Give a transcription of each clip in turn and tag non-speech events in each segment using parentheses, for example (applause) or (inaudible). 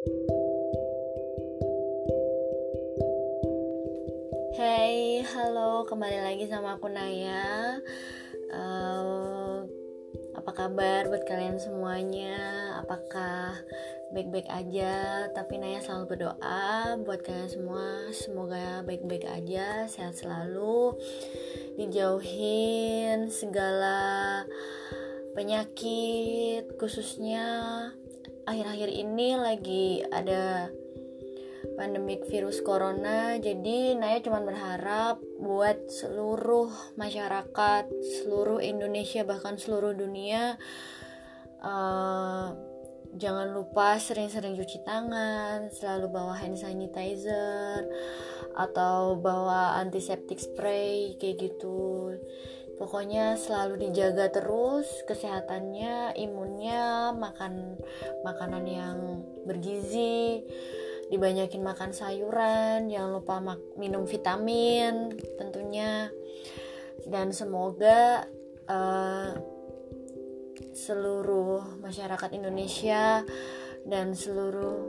Hey, halo, kembali lagi sama aku Naya. Uh, apa kabar buat kalian semuanya? Apakah baik-baik aja? Tapi Naya selalu berdoa buat kalian semua, semoga baik-baik aja, sehat selalu, dijauhin segala penyakit, khususnya akhir-akhir ini lagi ada pandemik virus corona jadi Naya cuma berharap buat seluruh masyarakat seluruh Indonesia bahkan seluruh dunia uh, jangan lupa sering-sering cuci tangan selalu bawa hand sanitizer atau bawa antiseptik spray kayak gitu pokoknya selalu dijaga terus kesehatannya imunnya makan makanan yang bergizi dibanyakin makan sayuran jangan lupa minum vitamin tentunya. Dan semoga uh, seluruh masyarakat Indonesia dan seluruh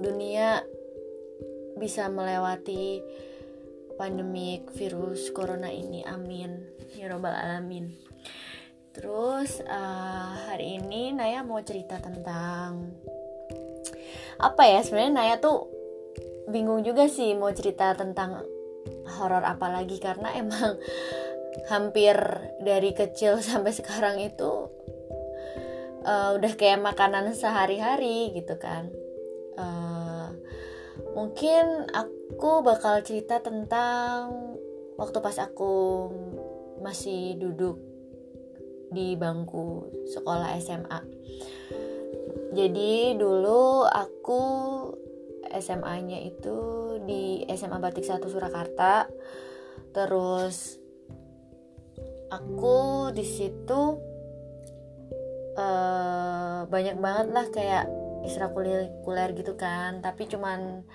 dunia bisa melewati pandemik virus corona ini. Amin ya robbal alamin. Terus uh, hari ini Naya mau cerita tentang apa ya? Sebenarnya Naya tuh bingung juga sih mau cerita tentang horor apa lagi karena emang (laughs) hampir dari kecil (laughs) sampai sekarang itu uh, udah kayak makanan sehari-hari gitu kan. Uh, mungkin aku bakal cerita tentang waktu pas aku masih duduk di bangku sekolah SMA jadi dulu aku SMA-nya itu di SMA Batik 1 Surakarta. Terus aku di situ uh, banyak banget lah kayak ekstrakurikuler gitu kan, tapi cuman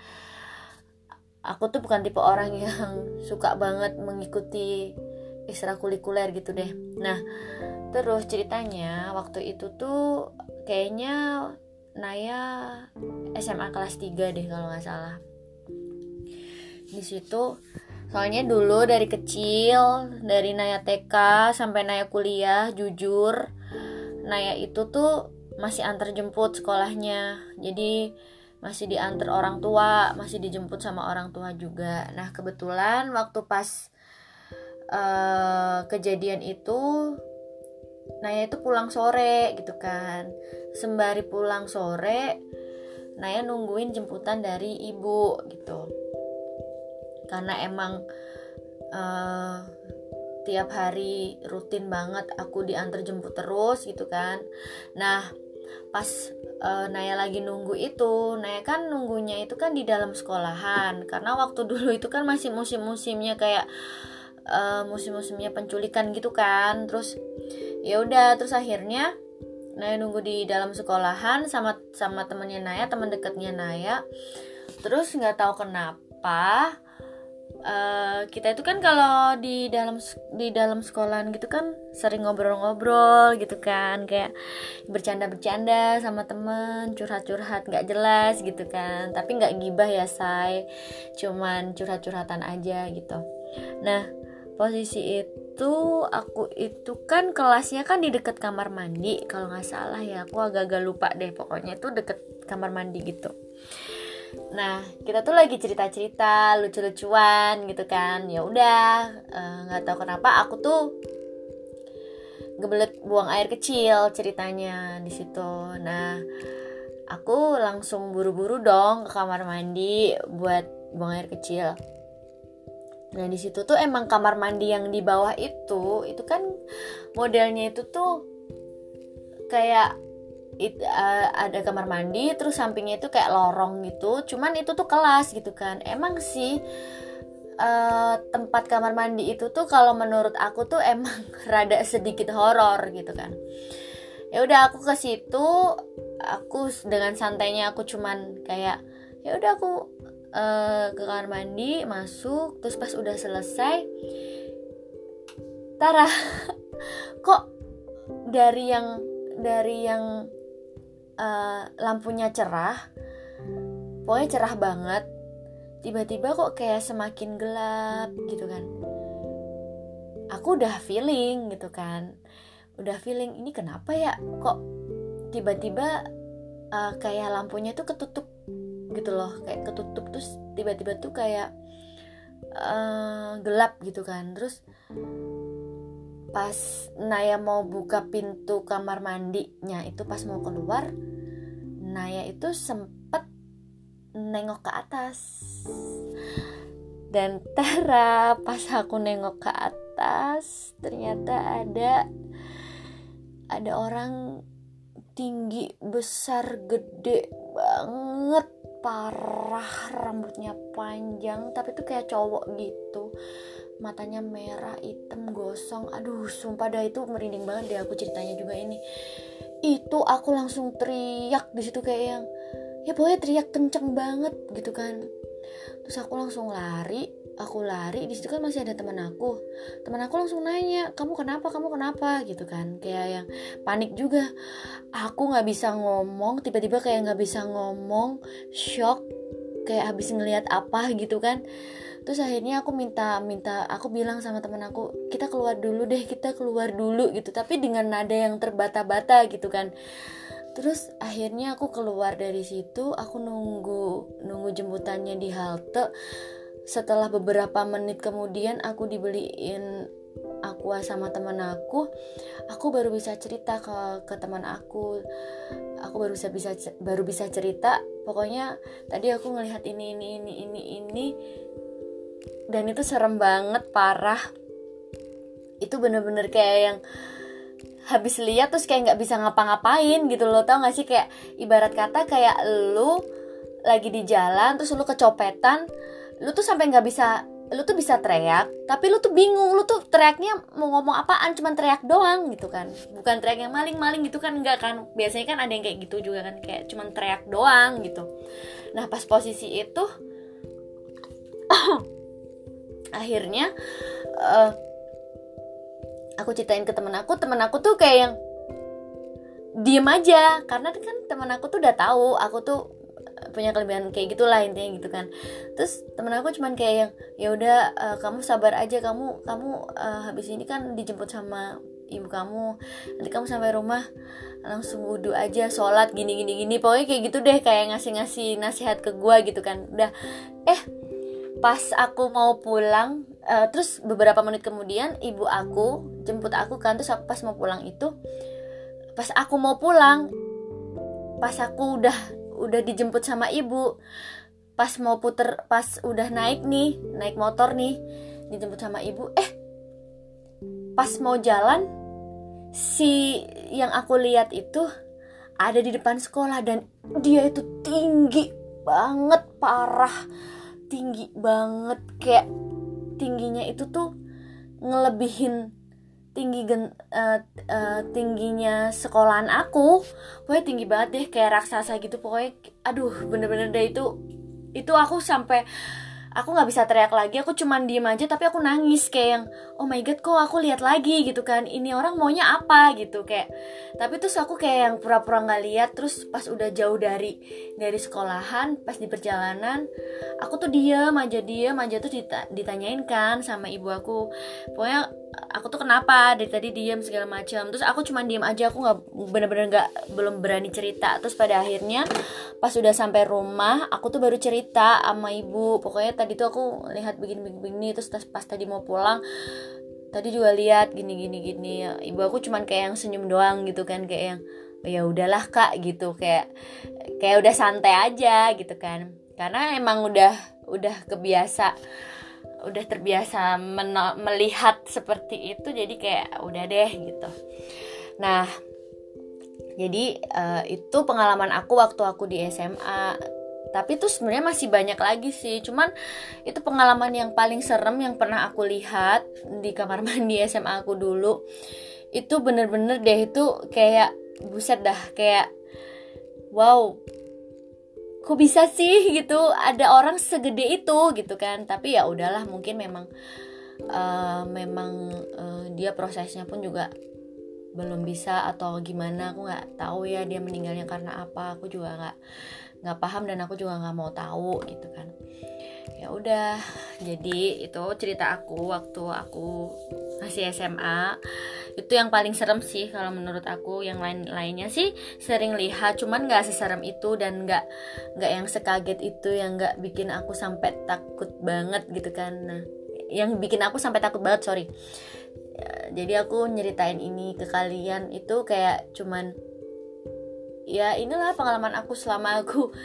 aku tuh bukan tipe orang yang (laughs) suka banget mengikuti ekstrakurikuler gitu deh. Nah, terus ceritanya waktu itu tuh kayaknya Naya SMA kelas 3 deh kalau nggak salah. Di situ soalnya dulu dari kecil dari Naya TK sampai Naya kuliah jujur Naya itu tuh masih antar jemput sekolahnya. Jadi masih diantar orang tua masih dijemput sama orang tua juga. Nah kebetulan waktu pas uh, kejadian itu Naya itu pulang sore gitu kan. Sembari pulang sore Naya nungguin jemputan dari ibu gitu. Karena emang uh, tiap hari rutin banget aku diantar jemput terus gitu kan. Nah pas uh, Naya lagi nunggu itu Naya kan nunggunya itu kan di dalam sekolahan. Karena waktu (laughs) dulu itu kan masih musim-musimnya kayak uh, musim-musimnya penculikan gitu kan. Terus ya udah terus akhirnya Naya nunggu di dalam sekolahan sama sama temennya Naya teman dekatnya Naya. Terus nggak tahu kenapa uh, kita itu kan kalau di dalam di dalam sekolahan gitu kan sering ngobrol-ngobrol gitu kan. Kayak bercanda-bercanda sama temen curhat-curhat nggak jelas gitu kan. Tapi nggak gibah ya say. Cuman curhat-curhatan aja gitu. Nah posisi itu aku itu kan kelasnya kan di deket kamar mandi. Kalau nggak salah ya aku agak-agak lupa deh. Pokoknya itu deket kamar mandi gitu. Nah kita tuh lagi cerita-cerita lucu-lucuan gitu kan. Ya udah eh, nggak uh, tahu kenapa aku tuh gebelet buang air kecil ceritanya di situ. Nah aku langsung buru-buru dong ke kamar mandi buat buang air kecil Nah di situ tuh emang kamar mandi yang di bawah itu itu kan modelnya itu tuh kayak it, uh, ada kamar mandi terus sampingnya itu kayak lorong gitu. Cuman itu tuh kelas gitu kan. Emang sih uh, tempat kamar mandi itu tuh kalau menurut aku tuh emang (laughs) rada sedikit horor gitu kan. Ya udah aku ke situ aku dengan santainya aku cuman kayak ya udah aku uh, ke kamar mandi masuk terus pas udah selesai Tara (laughs) kok dari yang dari yang uh, lampunya cerah pokoknya cerah banget tiba-tiba kok kayak semakin gelap gitu kan. Aku udah feeling gitu kan udah feeling ini kenapa ya? Kok tiba-tiba uh, kayak lampunya tuh ketutup gitu loh kayak ketutup terus tiba-tiba tuh kayak uh, gelap gitu kan. Terus pas Naya mau buka pintu kamar mandinya itu pas mau keluar Naya itu sempet nengok ke atas. Dan Tara pas aku nengok ke atas ternyata ada ada orang tinggi besar gede banget parah rambutnya panjang tapi tuh kayak cowok gitu. Matanya merah hitam gosong. Aduh sumpah dah itu merinding banget deh aku ceritanya juga ini. Itu aku langsung teriak di situ kayak yang ya pokoknya teriak kenceng banget gitu kan. Terus aku langsung lari aku lari di situ kan masih ada teman aku. Teman aku langsung nanya kamu kenapa? Kamu kenapa? Gitu kan. Kayak yang panik juga. Aku nggak bisa ngomong tiba-tiba kayak nggak bisa ngomong shock kayak habis ngelihat apa gitu kan. Terus akhirnya aku minta minta aku bilang sama temen aku kita keluar dulu deh kita keluar dulu gitu. Tapi dengan nada yang terbata-bata gitu kan. Terus akhirnya aku keluar dari situ aku nunggu nunggu jemputannya di halte setelah beberapa menit kemudian aku dibeliin aku sama teman aku aku baru bisa cerita ke ke teman aku. Aku baru bisa bisa baru bisa cerita. Pokoknya tadi aku ngelihat ini ini ini ini ini dan itu serem banget parah. Itu bener-bener kayak yang habis lihat terus kayak nggak bisa ngapa-ngapain gitu loh tau gak sih? Kayak ibarat kata kayak lu lagi di jalan terus lu kecopetan lu tuh sampai nggak bisa lu tuh bisa teriak tapi lu tuh bingung lu tuh teriaknya mau ngomong apaan cuman teriak doang gitu kan. Bukan teriak yang maling-maling gitu kan enggak kan. Biasanya kan ada yang kayak gitu juga kan kayak cuman teriak doang gitu. Nah pas posisi itu (coughs) akhirnya uh, aku ceritain ke temen aku temen aku tuh kayak yang diem aja. Karena kan temen aku tuh udah tahu aku tuh punya kelebihan kayak gitulah intinya gitu kan. Terus temen aku cuman kayak yang ya udah uh, kamu sabar aja kamu kamu uh, habis ini kan dijemput sama ibu kamu. Nanti kamu sampai rumah langsung wudhu aja sholat gini gini gini. Pokoknya kayak gitu deh kayak ngasih ngasih nasihat ke gue gitu kan. Udah eh pas aku mau pulang uh, terus beberapa menit kemudian ibu aku jemput aku kan terus aku pas mau pulang itu pas aku mau pulang pas aku udah udah dijemput sama ibu. Pas mau puter pas udah naik nih naik motor nih dijemput sama ibu. Eh pas mau jalan si yang aku lihat itu ada di depan sekolah dan dia itu tinggi banget parah. Tinggi banget kayak tingginya itu tuh ngelebihin tinggi gen, uh, uh, tingginya sekolahan aku pokoknya tinggi banget deh kayak raksasa gitu pokoknya aduh bener-bener deh itu itu aku sampai aku nggak bisa teriak lagi aku cuman diem aja tapi aku nangis kayak yang oh my god kok aku lihat lagi gitu kan ini orang maunya apa gitu kayak tapi terus aku kayak yang pura-pura nggak -pura lihat terus pas udah jauh dari dari sekolahan pas di perjalanan aku tuh diem aja diem aja tuh ditanyain kan sama ibu aku pokoknya aku tuh kenapa dari tadi diem segala macam. Terus aku cuma diem aja aku nggak bener-bener nggak belum berani cerita. Terus pada akhirnya pas sudah sampai rumah aku tuh baru cerita sama ibu. Pokoknya tadi tuh aku lihat begini begini terus pas tadi mau pulang tadi juga lihat gini gini gini ibu aku cuman kayak yang senyum doang gitu kan kayak yang oh, ya udahlah kak gitu. Kayak kayak udah santai aja gitu kan. Karena emang udah udah kebiasa udah terbiasa melihat seperti itu jadi kayak udah deh gitu. Nah jadi uh, itu pengalaman aku waktu aku di SMA tapi itu sebenarnya masih banyak lagi sih. Cuman itu pengalaman yang paling serem yang pernah aku lihat di kamar (laughs) mandi SMA aku dulu. Itu bener-bener deh itu kayak buset dah kayak wow kok bisa sih gitu? Ada orang segede itu gitu kan. Tapi ya udahlah mungkin memang uh, memang uh, dia prosesnya pun juga belum bisa atau gimana. Aku nggak tahu ya dia meninggalnya karena apa. Aku juga nggak nggak paham dan aku juga nggak mau tahu gitu kan. Ya udah jadi itu cerita aku waktu aku masih SMA itu yang paling serem sih kalau menurut aku. Yang lain lainnya sih sering lihat cuman nggak seserem itu dan nggak nggak yang sekaget itu yang nggak bikin aku sampai takut banget gitu kan. Nah yang bikin aku sampai takut banget sorry. Ya, jadi aku nyeritain ini ke kalian itu kayak cuman ya inilah pengalaman aku selama aku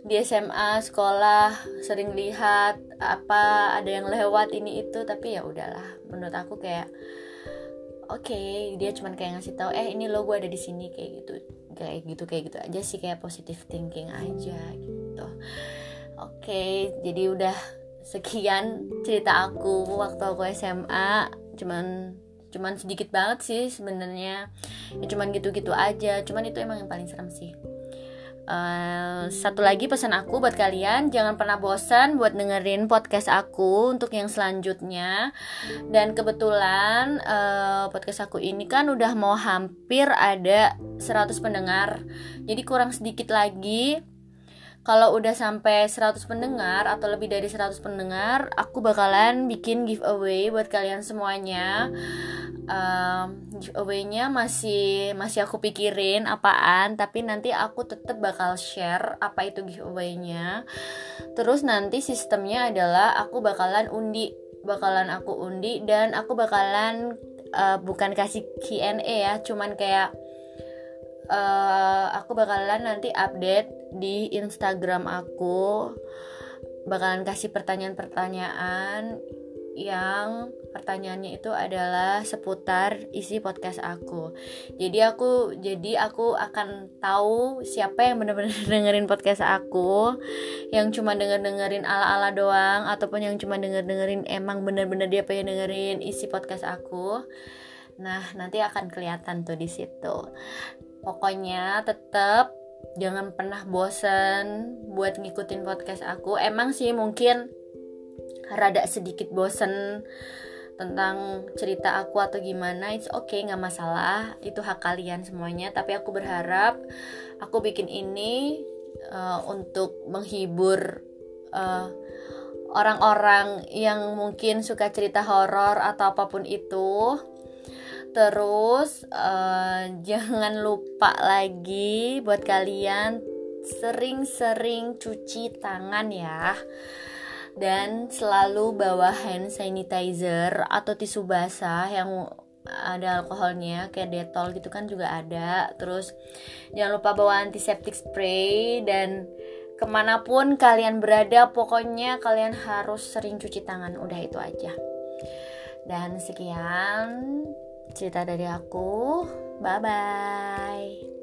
di SMA sekolah sering lihat apa ada yang lewat ini itu. Tapi ya udahlah menurut aku kayak oke okay, dia cuman kayak ngasih tahu eh ini lo gue ada di sini kayak gitu. Kayak gitu kayak gitu aja sih kayak positive thinking aja gitu. Oke okay, jadi udah sekian cerita aku waktu aku SMA cuman cuman sedikit banget sih sebenarnya. Ya cuman gitu-gitu aja. Cuman itu emang yang paling serem sih Uh, satu lagi pesan aku buat kalian jangan pernah bosan buat dengerin podcast aku untuk yang selanjutnya. Dan kebetulan uh, podcast aku ini kan udah mau hampir ada 100 pendengar. Jadi kurang sedikit lagi kalau udah sampai 100 pendengar atau lebih dari 100 pendengar aku bakalan bikin giveaway buat kalian semuanya. Um, giveaway-nya masih masih aku pikirin apaan tapi nanti aku tetap bakal share apa itu giveaway-nya. Terus nanti sistemnya adalah aku bakalan undi bakalan aku undi dan aku bakalan uh, bukan kasih Q&A ya cuman kayak uh, aku bakalan nanti update di Instagram aku bakalan kasih pertanyaan-pertanyaan yang pertanyaannya itu adalah seputar isi podcast aku. Jadi aku jadi aku akan tahu siapa yang benar-benar (laughs) dengerin podcast aku, yang cuma denger-dengerin ala-ala doang ataupun yang cuma denger-dengerin emang benar-benar dia pengen dengerin isi podcast aku. Nah, nanti akan kelihatan tuh di situ. Pokoknya tetap jangan pernah bosen buat ngikutin podcast aku. Emang sih mungkin rada sedikit bosen tentang cerita aku atau gimana. It's okay nggak masalah. Itu hak kalian semuanya. Tapi aku berharap aku bikin ini uh, untuk menghibur eh, orang-orang yang mungkin suka cerita horor atau apa pun itu terus uh, jangan lupa lagi buat kalian sering-sering cuci tangan ya. Dan selalu bawa hand sanitizer atau tisu basah yang ada alkoholnya kayak detol gitu kan juga ada. Terus jangan lupa bawa antiseptik spray dan ke mana pun kalian berada pokoknya kalian harus sering cuci tangan. Udah itu aja. Dan sekian cerita dari aku. Bye bye